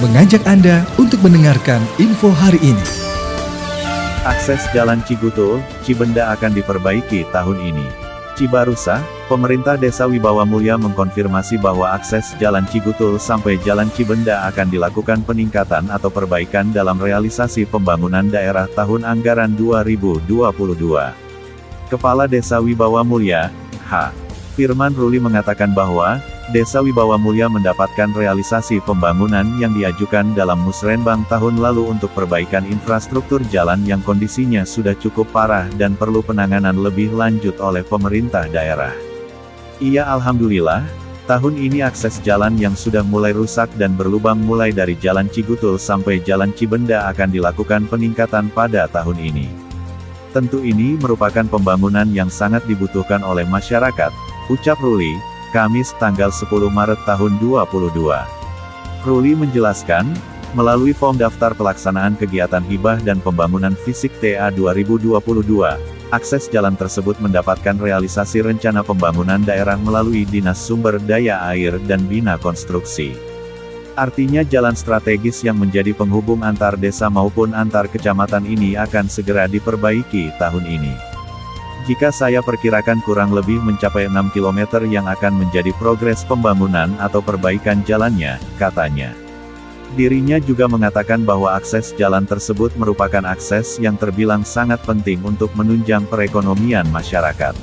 mengajak Anda untuk mendengarkan info hari ini. Akses Jalan Cigutul, Cibenda akan diperbaiki tahun ini. Cibarusa, pemerintah Desa Wibawa Mulya mengkonfirmasi bahwa akses Jalan Cigutul sampai Jalan Cibenda akan dilakukan peningkatan atau perbaikan dalam realisasi pembangunan daerah tahun anggaran 2022. Kepala Desa Wibawa Mulya, H. Firman Ruli mengatakan bahwa, Desa Wibawa Mulya mendapatkan realisasi pembangunan yang diajukan dalam musrenbang tahun lalu untuk perbaikan infrastruktur jalan yang kondisinya sudah cukup parah dan perlu penanganan lebih lanjut oleh pemerintah daerah. Ia Alhamdulillah, tahun ini akses jalan yang sudah mulai rusak dan berlubang mulai dari Jalan Cigutul sampai Jalan Cibenda akan dilakukan peningkatan pada tahun ini. Tentu ini merupakan pembangunan yang sangat dibutuhkan oleh masyarakat, ucap Ruli, Kamis tanggal 10 Maret tahun 2022. Ruli menjelaskan, melalui form daftar pelaksanaan kegiatan hibah dan pembangunan fisik TA 2022, akses jalan tersebut mendapatkan realisasi rencana pembangunan daerah melalui Dinas Sumber Daya Air dan Bina Konstruksi. Artinya jalan strategis yang menjadi penghubung antar desa maupun antar kecamatan ini akan segera diperbaiki tahun ini. Jika saya perkirakan kurang lebih mencapai 6 km yang akan menjadi progres pembangunan atau perbaikan jalannya, katanya. Dirinya juga mengatakan bahwa akses jalan tersebut merupakan akses yang terbilang sangat penting untuk menunjang perekonomian masyarakat.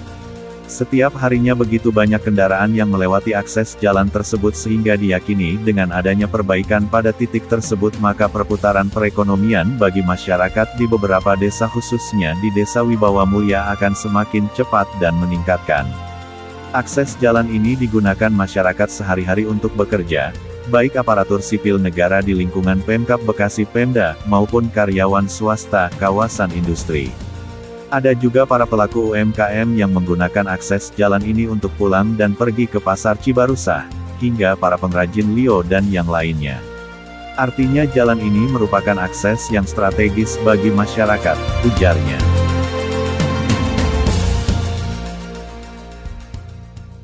Setiap harinya begitu banyak kendaraan yang melewati akses jalan tersebut sehingga diyakini dengan adanya perbaikan pada titik tersebut maka perputaran perekonomian bagi masyarakat di beberapa desa khususnya di Desa Wibawa Mulia akan semakin cepat dan meningkatkan. Akses jalan ini digunakan masyarakat sehari-hari untuk bekerja, baik aparatur sipil negara di lingkungan Pemkap Bekasi Pemda, maupun karyawan swasta, kawasan industri. Ada juga para pelaku UMKM yang menggunakan akses jalan ini untuk pulang dan pergi ke pasar Cibarusah, hingga para pengrajin Lio dan yang lainnya. Artinya jalan ini merupakan akses yang strategis bagi masyarakat, ujarnya.